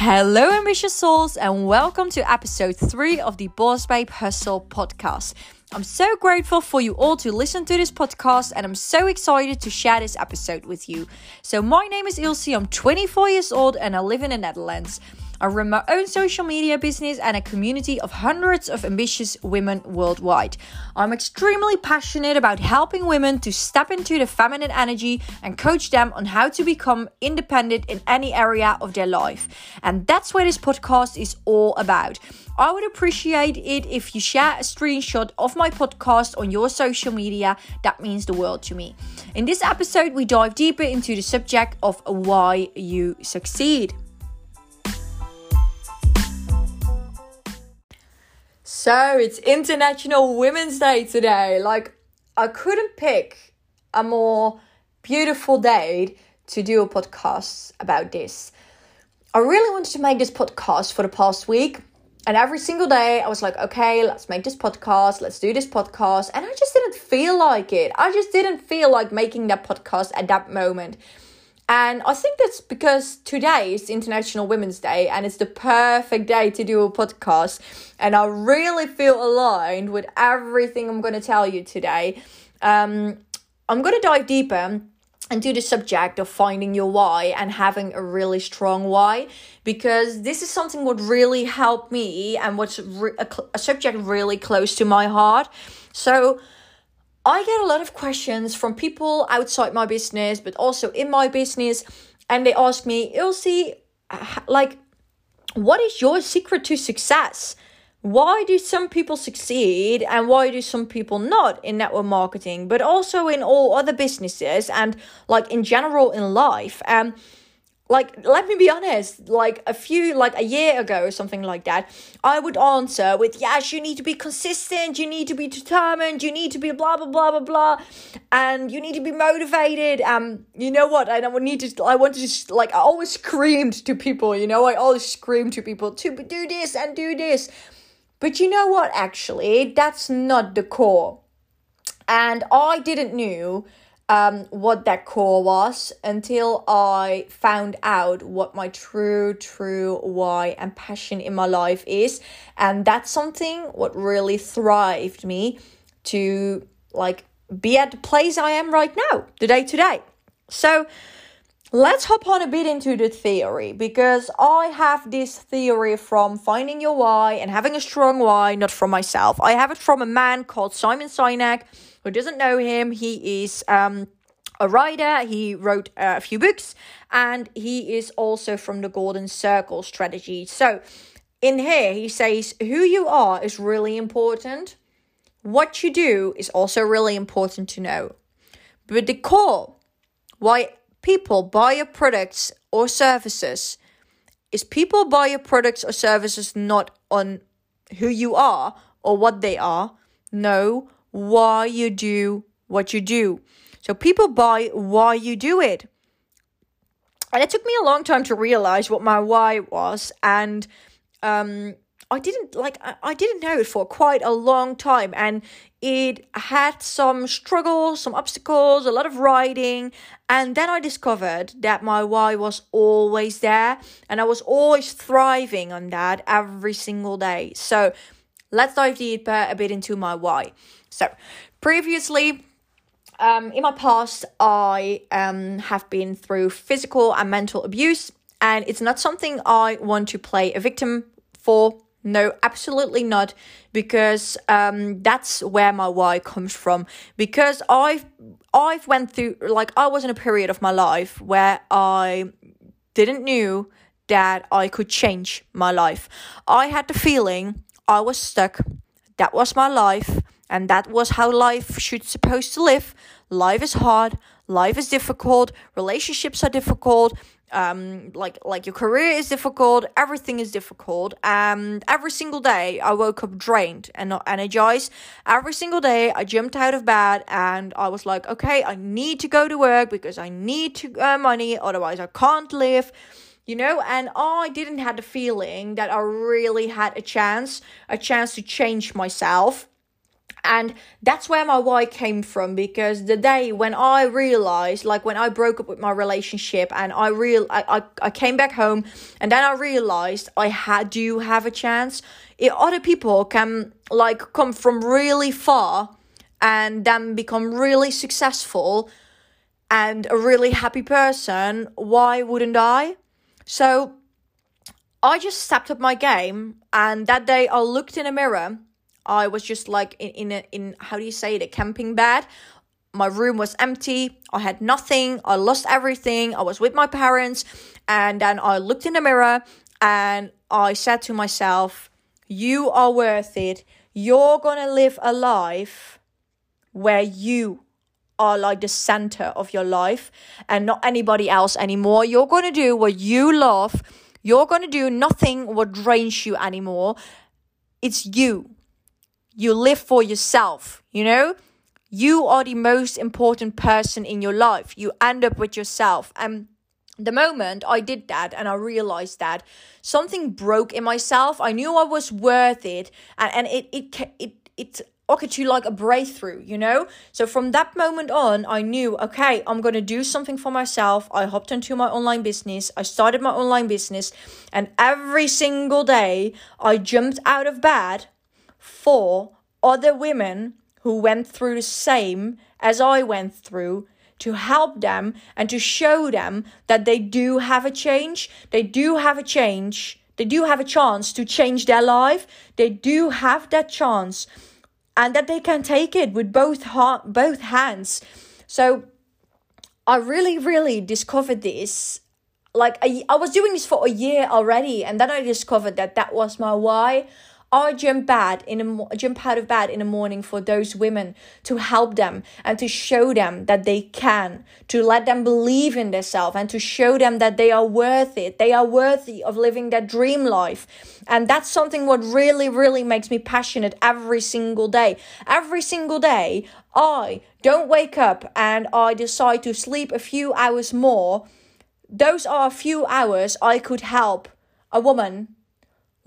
Hello, ambitious souls, and welcome to episode three of the Boss Babe Hustle podcast. I'm so grateful for you all to listen to this podcast, and I'm so excited to share this episode with you. So, my name is Ilse, I'm 24 years old, and I live in the Netherlands. I run my own social media business and a community of hundreds of ambitious women worldwide. I'm extremely passionate about helping women to step into the feminine energy and coach them on how to become independent in any area of their life. And that's what this podcast is all about. I would appreciate it if you share a screenshot of my podcast on your social media. That means the world to me. In this episode, we dive deeper into the subject of why you succeed. So it's International Women's Day today. Like, I couldn't pick a more beautiful day to do a podcast about this. I really wanted to make this podcast for the past week. And every single day, I was like, okay, let's make this podcast, let's do this podcast. And I just didn't feel like it. I just didn't feel like making that podcast at that moment. And I think that's because today is International Women's Day and it's the perfect day to do a podcast. And I really feel aligned with everything I'm going to tell you today. Um, I'm going to dive deeper into the subject of finding your why and having a really strong why because this is something what really helped me and what's re- a, a subject really close to my heart. So, I get a lot of questions from people outside my business, but also in my business, and they ask me, Ilse, like, what is your secret to success? Why do some people succeed and why do some people not in network marketing, but also in all other businesses and like in general in life? Um, like let me be honest like a few like a year ago or something like that i would answer with yes you need to be consistent you need to be determined you need to be blah blah blah blah blah and you need to be motivated um you know what i don't need to i want to just like i always screamed to people you know i always scream to people to do this and do this. But you know what actually that's not the core. And i didn't knew um, what that core was until I found out what my true, true why and passion in my life is. And that's something what really thrived me to like be at the place I am right now, the day to day. So let's hop on a bit into the theory because I have this theory from finding your why and having a strong why, not from myself. I have it from a man called Simon Sinek who doesn't know him, he is um, a writer. He wrote uh, a few books, and he is also from the Golden Circle strategy. So, in here, he says who you are is really important. What you do is also really important to know. But the core, why people buy your products or services, is people buy your products or services not on who you are or what they are. No, why you do what you do. So people buy why you do it. And it took me a long time to realize what my why was. And um, I didn't like I didn't know it for quite a long time and it had some struggles, some obstacles, a lot of writing, and then I discovered that my why was always there and I was always thriving on that every single day. So, let's dive deeper a bit into my why. So, previously um, in my past, I um, have been through physical and mental abuse, and it's not something I want to play a victim for. No, absolutely not, because um, that's where my why comes from. Because I've I've went through like I was in a period of my life where I didn't knew that I could change my life. I had the feeling I was stuck. That was my life and that was how life should supposed to live. Life is hard. Life is difficult. Relationships are difficult. Um like like your career is difficult. Everything is difficult. And every single day i woke up drained and not energized. Every single day i jumped out of bed and i was like okay i need to go to work because i need to earn money. Otherwise i can't live. You know and i didn't have the feeling that i really had a chance a chance to change myself and that's where my why came from because the day when i realized like when i broke up with my relationship and i real I, I, I came back home and then i realized i had do have a chance? If other people can like come from really far and then become really successful and a really happy person. Why wouldn't i? So i just stepped up my game and that day i looked in a mirror I was just like in in a, in how do you say it a camping bed. My room was empty. I had nothing. I lost everything. I was with my parents, and then I looked in the mirror and I said to myself, "You are worth it. You're gonna live a life where you." are like the center of your life and not anybody else anymore. You're to do what you love. You're going to do nothing what drains you anymore. It's you you live for yourself, you know? You are the most important person in your life. You end up with yourself. And the moment I did that and I realized that something broke in myself, I knew I was worth it. And, and it, it, it, it occurred to like a breakthrough, you know? So from that moment on, I knew, okay, I'm going to do something for myself. I hopped into my online business. I started my online business. And every single day, I jumped out of bed for other women who went through the same as I went through to help them and to show them that they do have a change. They do have a change. They do have a chance to change their life. They do have that chance and that they can take it with both heart, both hands. So I really, really discovered this. Like I, I was doing this for a year already, and then I discovered that that was my why. I jump bad in a jump out of bed in the morning for those women to help them and to show them that they can, to let them believe in themselves and to show them that they are worth it. They are worthy of living their dream life. And that's something what really, really makes me passionate every single day. Every single day, I don't wake up and I decide to sleep a few hours more. Those are a few hours I could help a woman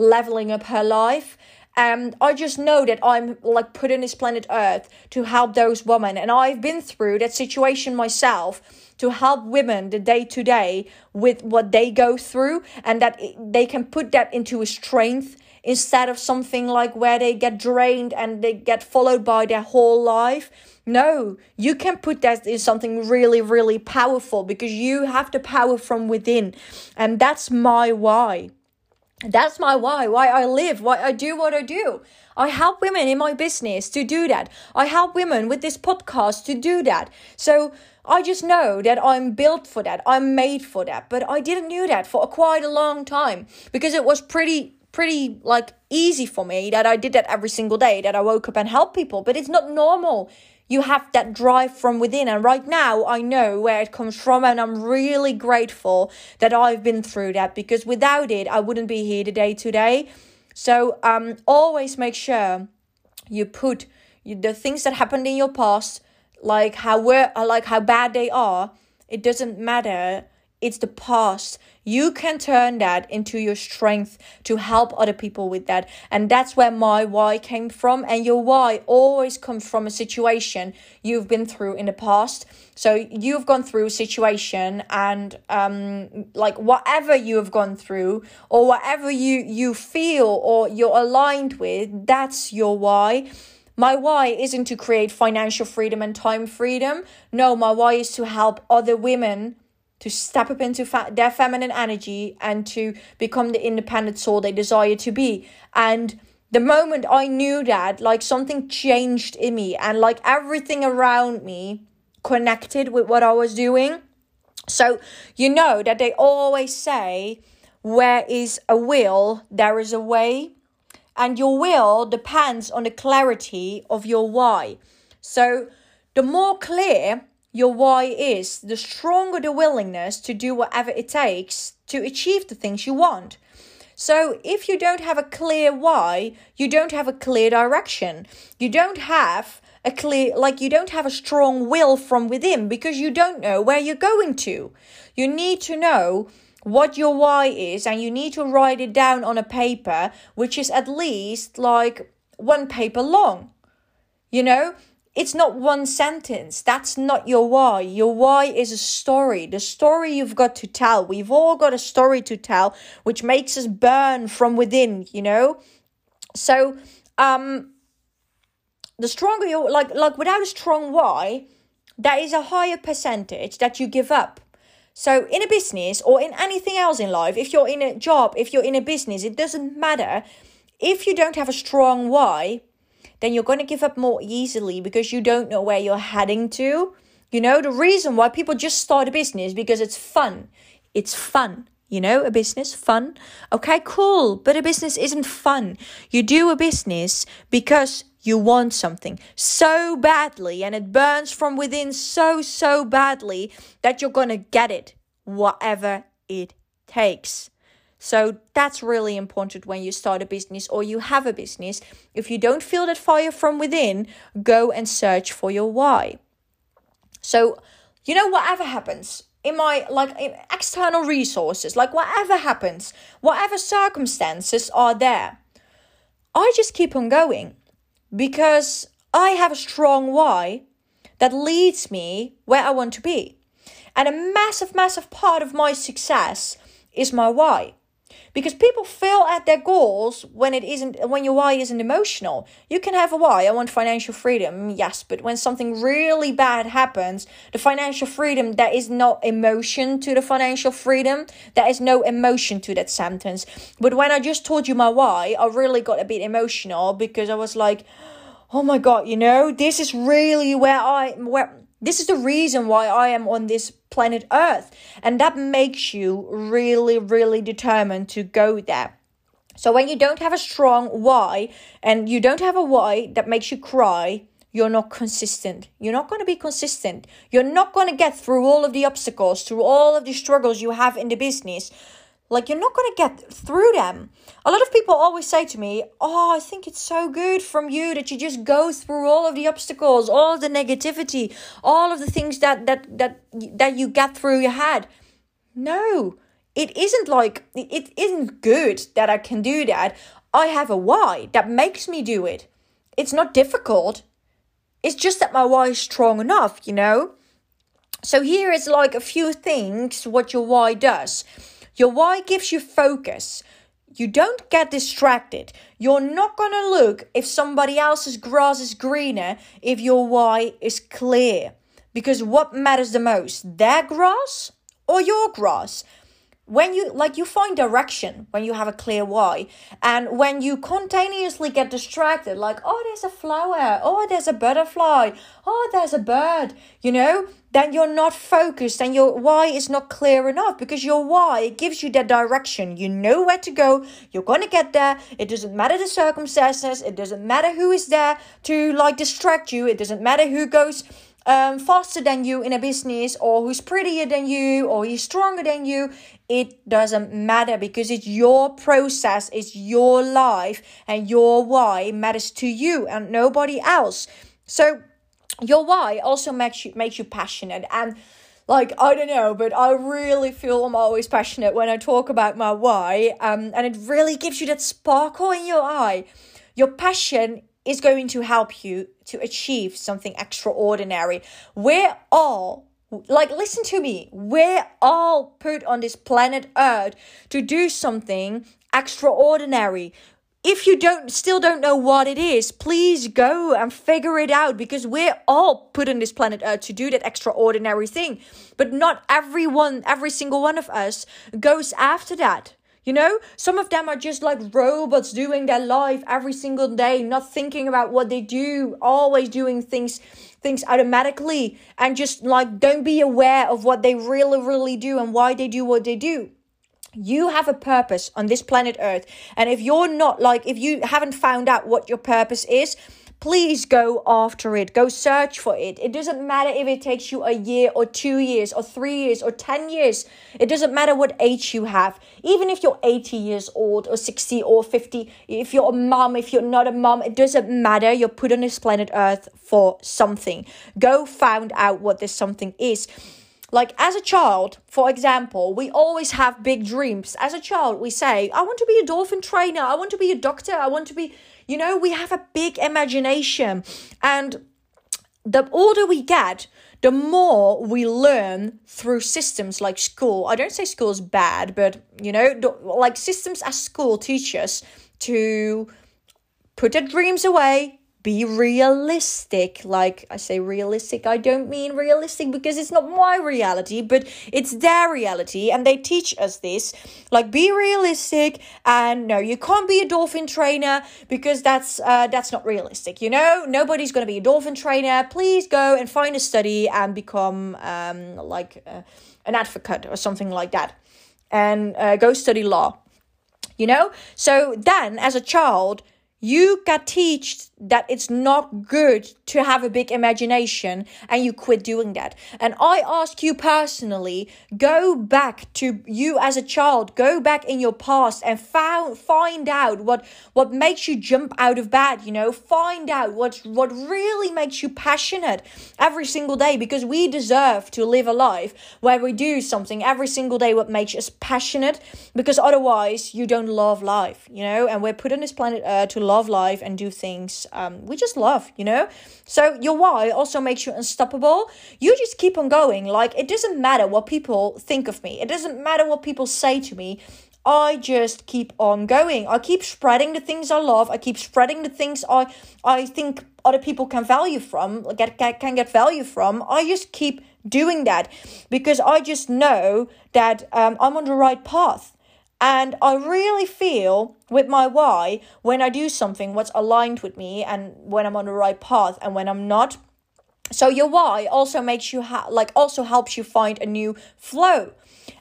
leveling up her life. And I just know that I'm like put on this planet Earth to help those women. And I've been through that situation myself to help women the day to day with what they go through and that they can put that into a strength instead of something like where they get drained and they get followed by their whole life. No, you can put that in something really, really powerful because you have the power from within. And that's my why. That's my why, why I live, why I do what I do. I help women in my business to do that. I help women with this podcast to do that. So I just know that I'm built for that. I'm made for that. But I didn't know that for quite a long time because it was pretty pretty like easy for me that I did that every single day that I woke up and helped people, but it's not normal you have that drive from within. And right now, I know where it comes from, and I'm really grateful that I've been through that because without it, I wouldn't be here today. Today, so um, always make sure you put the things that happened in your past, like how were like how bad they are. It doesn't matter. It's the past you can turn that into your strength to help other people with that. And that's where my why came from. And your why always comes from a situation you've been through in the past. So you've gone through a situation and um like whatever you have gone through or whatever you you feel or you're aligned with, that's your why. My why isn't to create financial freedom and time freedom. No, my why is to help other women to step up into fa- their feminine energy and to become the independent soul they desire to be. And the moment I knew that, like something changed in me and like everything around me connected with what I was doing. So, you know that they always say, where is a will, there is a way. And your will depends on the clarity of your why. So, the more clear your why is, the stronger the willingness to do whatever it takes to achieve the things you want. So, if you don't have a clear why, you don't have a clear direction. You don't have a clear, like, you don't have a strong will from within because you don't know where you're going to. You need to know what your why is and you need to write it down on a paper, which is at least like one paper long. You know, it's not one sentence. That's not your why. Your why is a story. The story you've got to tell. We've all got a story to tell, which makes us burn from within, you know? So, um, the stronger you like like without a strong why, there is a higher percentage that you give up. So in a business or in anything else in life, if you're in a job, if you're in a business, it doesn't matter. If you don't have a strong why, then you're going to give up more easily because you don't know where you're heading to. You know, the reason why people just start a business because it's fun. It's fun. You know, a business, fun. Okay, cool. But a business isn't fun. You do a business because you want something so badly and it burns from within so, so badly that you're going to get it, whatever it takes. So that's really important when you start a business or you have a business. If you don't feel that fire from within, go and search for your why. So, you know, whatever happens in my like in external resources, like whatever happens, whatever circumstances are there, I just keep on going because I have a strong why that leads me where I want to be. And a massive, massive part of my success is my why because people fail at their goals when it isn't when your why isn't emotional. You can have a why i want financial freedom yes but when something really bad happens the financial freedom there is no emotion to the financial freedom. There is no emotion to that sentence. But when i just told you my why i really got a bit emotional because i was like oh my god you know this is really where i where this is the reason why I am on this planet Earth. And that makes you really, really determined to go there. So when you don't have a strong why and you don't have a why that makes you cry, you're not consistent. You're not going to be consistent. You're not going to get through all of the obstacles, through all of the struggles you have in the business like, you're not going to get through them. A lot of people always say to me, Oh, I think it's so good from you that you just go through all of the obstacles, all the negativity, all of the things that, that, that, that you get through your head. No, it isn't like, it isn't good that I can do that. I have a why that makes me do it. It's not difficult. It's just that my why is strong enough, you know? So here is like a few things what your why does. Your why gives you focus. You don't get distracted. You're not going to look if somebody else's grass is greener if your why is clear. Because what matters the most, their grass or your grass? When you like you find direction when you have a clear why. And when you continuously get distracted like oh there's a flower. Oh there's a butterfly. Oh there's a bird you know then you're not focused and your why is not clear enough because your why gives you that direction. You know where to go. You're going to get there. It doesn't matter the circumstances. It doesn't matter who is there to like distract you. It doesn't matter who goes um, faster than you in a business or who's prettier than you or he's stronger than you it doesn't matter because it's your process, it's your life, and your why matters to you and nobody else. So, your why also makes you makes you passionate and like I don't know, but I really feel I'm always passionate when I talk about my why, um, and it really gives you that sparkle in your eye. Your passion is going to help you to achieve something extraordinary. We're all like listen to me. We're all put on this planet earth to do something extraordinary. If you don't still don't know what it is please go and figure it out because we're all put on this planet earth to do that extraordinary thing. But not everyone every single one of us goes after that you know, some of them are just like robots doing their life every single day, not thinking about what they do, always doing things things automatically and just like don't be aware of what they really really do and why they do what they do. You have a purpose on this planet Earth. And if you're not like if you haven't found out what your purpose is, please go after it. Go search for it. It doesn't matter if it takes you a year or two years or three years or 10 years. It doesn't matter what age you have. Even if you're 80 years old or 60 or 50, if you're a mom, if you're not a mom, it doesn't matter. You're put on this planet Earth for something. Go find out what this something is. Like as a child, for example, we always have big dreams. As a child, we say, I want to be a dolphin trainer. I want to be a doctor. I want to be You know, we have a big imagination. And the older we get, the more we learn through systems like school. I don't say school is bad, but you know, like systems as school teach us to put our dreams away, be realistic. Like I say realistic, I don't mean realistic because it's not my reality, but it's their reality and they teach us this. Like be realistic and no, you can't be a dolphin trainer because that's uh that's not realistic, you know? Nobody's going to be a dolphin trainer. Please go and find a study and become um like uh, an advocate or something like that. And uh, go study law. You know? So then as a child, you got taught that it's not good to have a big imagination and you quit doing that. And I ask you personally, go back to you as a child, go back in your past and found, find out what, what makes you jump out of bed, you know, find out what, what really makes you passionate every single day because we deserve to live a life where we do something every single day what makes us passionate because otherwise you don't love life, you know, and we're put on this planet uh, to love life and do things um, we just love, you know? So your why also makes you unstoppable. You just keep on going. Like, it doesn't matter what people think of me, it doesn't matter what people say to me. I just keep on going. I keep spreading the things I love. I keep spreading the things I I think other people can value from, get, get can get value from. I just keep doing that because I just know that um, I'm on the right path. And I really feel with my why when I do something what's aligned with me and when I'm on the right path and when I'm not. So your why also makes you ha- like also helps you find a new flow.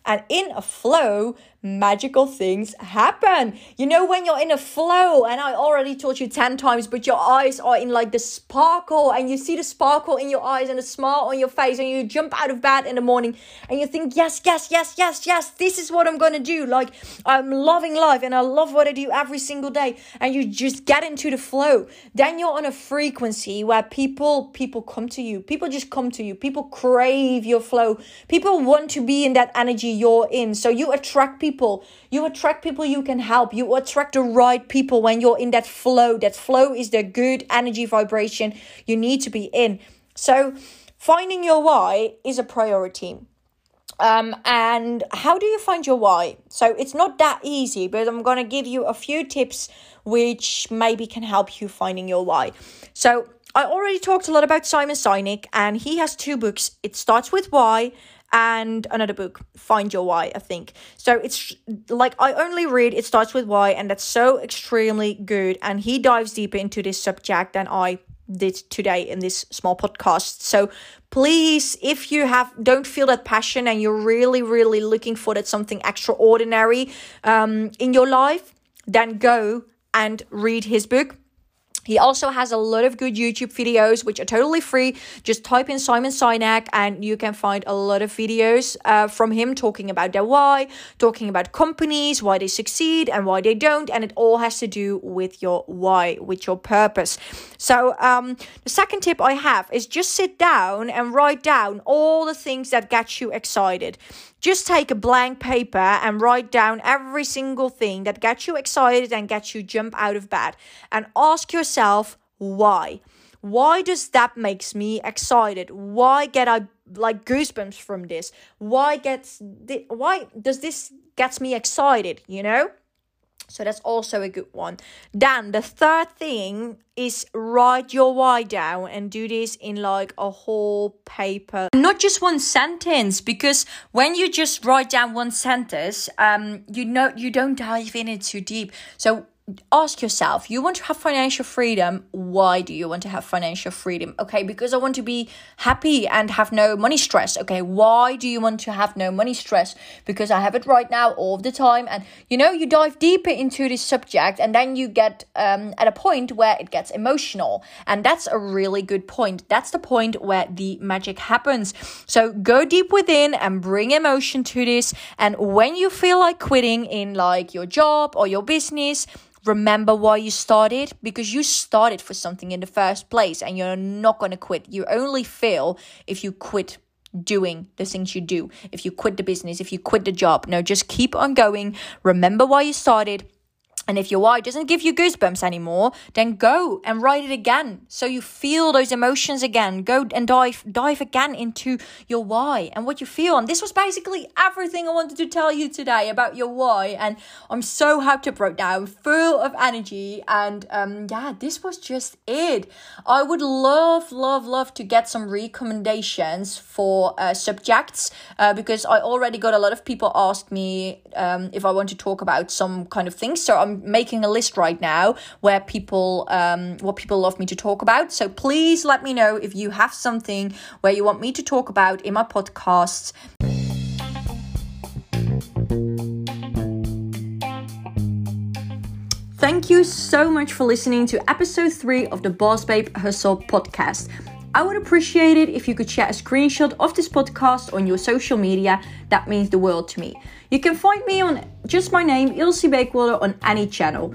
And in a flow, magical things happen. You know, when you're in a flow, and I already taught you 10 times, but your eyes are in like the sparkle, and you see the sparkle in your eyes and a smile on your face, and you jump out of bed in the morning and you think, yes, yes, yes, yes, yes, this is what I'm gonna do. Like, I'm loving life and I love what I do every single day, and you just get into the flow. Then you're on a frequency where people people come to you, people just come to you, people crave your flow, people want to be in that energy you're in, so you attract people people. You attract people you can help. You attract the right people when you're in that flow. That flow is the good energy vibration you need to be in. So, finding your why is a priority. Um, and how do you find your why? So it's not that easy, but I'm gonna give you a few tips which maybe can help you finding your why. So I already talked a lot about Simon Sinek, and he has two books. It starts with why, and another book, Find Your Why, I think. So it's like I only read It Starts With Why, and that's so extremely good. And he dives deeper into this subject than I did today in this small podcast. So please, if you have don't feel that passion and you're really, really looking for that something extraordinary um, in your life, then go and read his book he also has a lot of good YouTube videos, which are totally free. Just type in Simon Sinek and you can find a lot of videos uh, from him talking about their why, talking about companies, why they succeed and why they don't. And it all has to do with your why, with your purpose. So, um, the second tip I have is just sit down and write down all the things that get you excited. Just take a blank paper and write down every single thing that gets you excited and gets you jump out of bed and ask yourself why. Why does that makes me excited? Why get I like goosebumps from this? Why gets why does this gets me excited, you know? So that's also a good one. Then the third thing is write your why down and do this in like a whole paper. Not just one sentence, because when you just write down one sentence, um, you know you don't dive in it too deep. So ask yourself you want to have financial freedom why do you want to have financial freedom? Okay because i want to be happy and have no money stress. Okay why do you want to have no money stress? Because i have it right now all the time. And you know you dive deeper into this subject and then you get um, at a point where it gets emotional. And that's a really good point. That's the point where the magic happens. So go deep within and bring emotion to this. And when you feel like quitting in like your job or your business remember why you started because you started for something in the first place and you're not going to quit. You only fail if you quit doing the things you do. If you quit the business, if you quit the job. No, just keep on going. Remember why you started And if your why doesn't give you goosebumps anymore, then go and write it again. So you feel those emotions again. Go and dive dive again into your why and what you feel. And this was basically everything I wanted to tell you today about your why. And I'm so hyped up right now, full of energy. And um, yeah, this was just it. I would love, love, love to get some recommendations for uh, subjects uh, because I already got a lot of people ask me um, if I want to talk about some kind of things. So I'm making a list right now where people um, what people love me to talk about. So please let me know if you have something where you want me to talk about in my podcasts. Thank you so much for listening to episode 3 of the Boss Babe Hustle podcast. I would appreciate it if you could share a screenshot of this podcast on your social media. That means the world to me. You can find me on just my name, Ilse Bakewater, on any channel.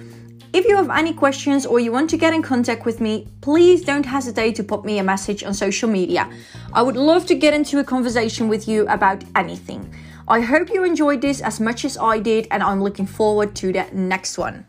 If you have any questions or you want to get in contact with me, please don't hesitate to pop me a message on social media. I would love to get into a conversation with you about anything. I hope you enjoyed this as much as I did, and I'm looking forward to the next one.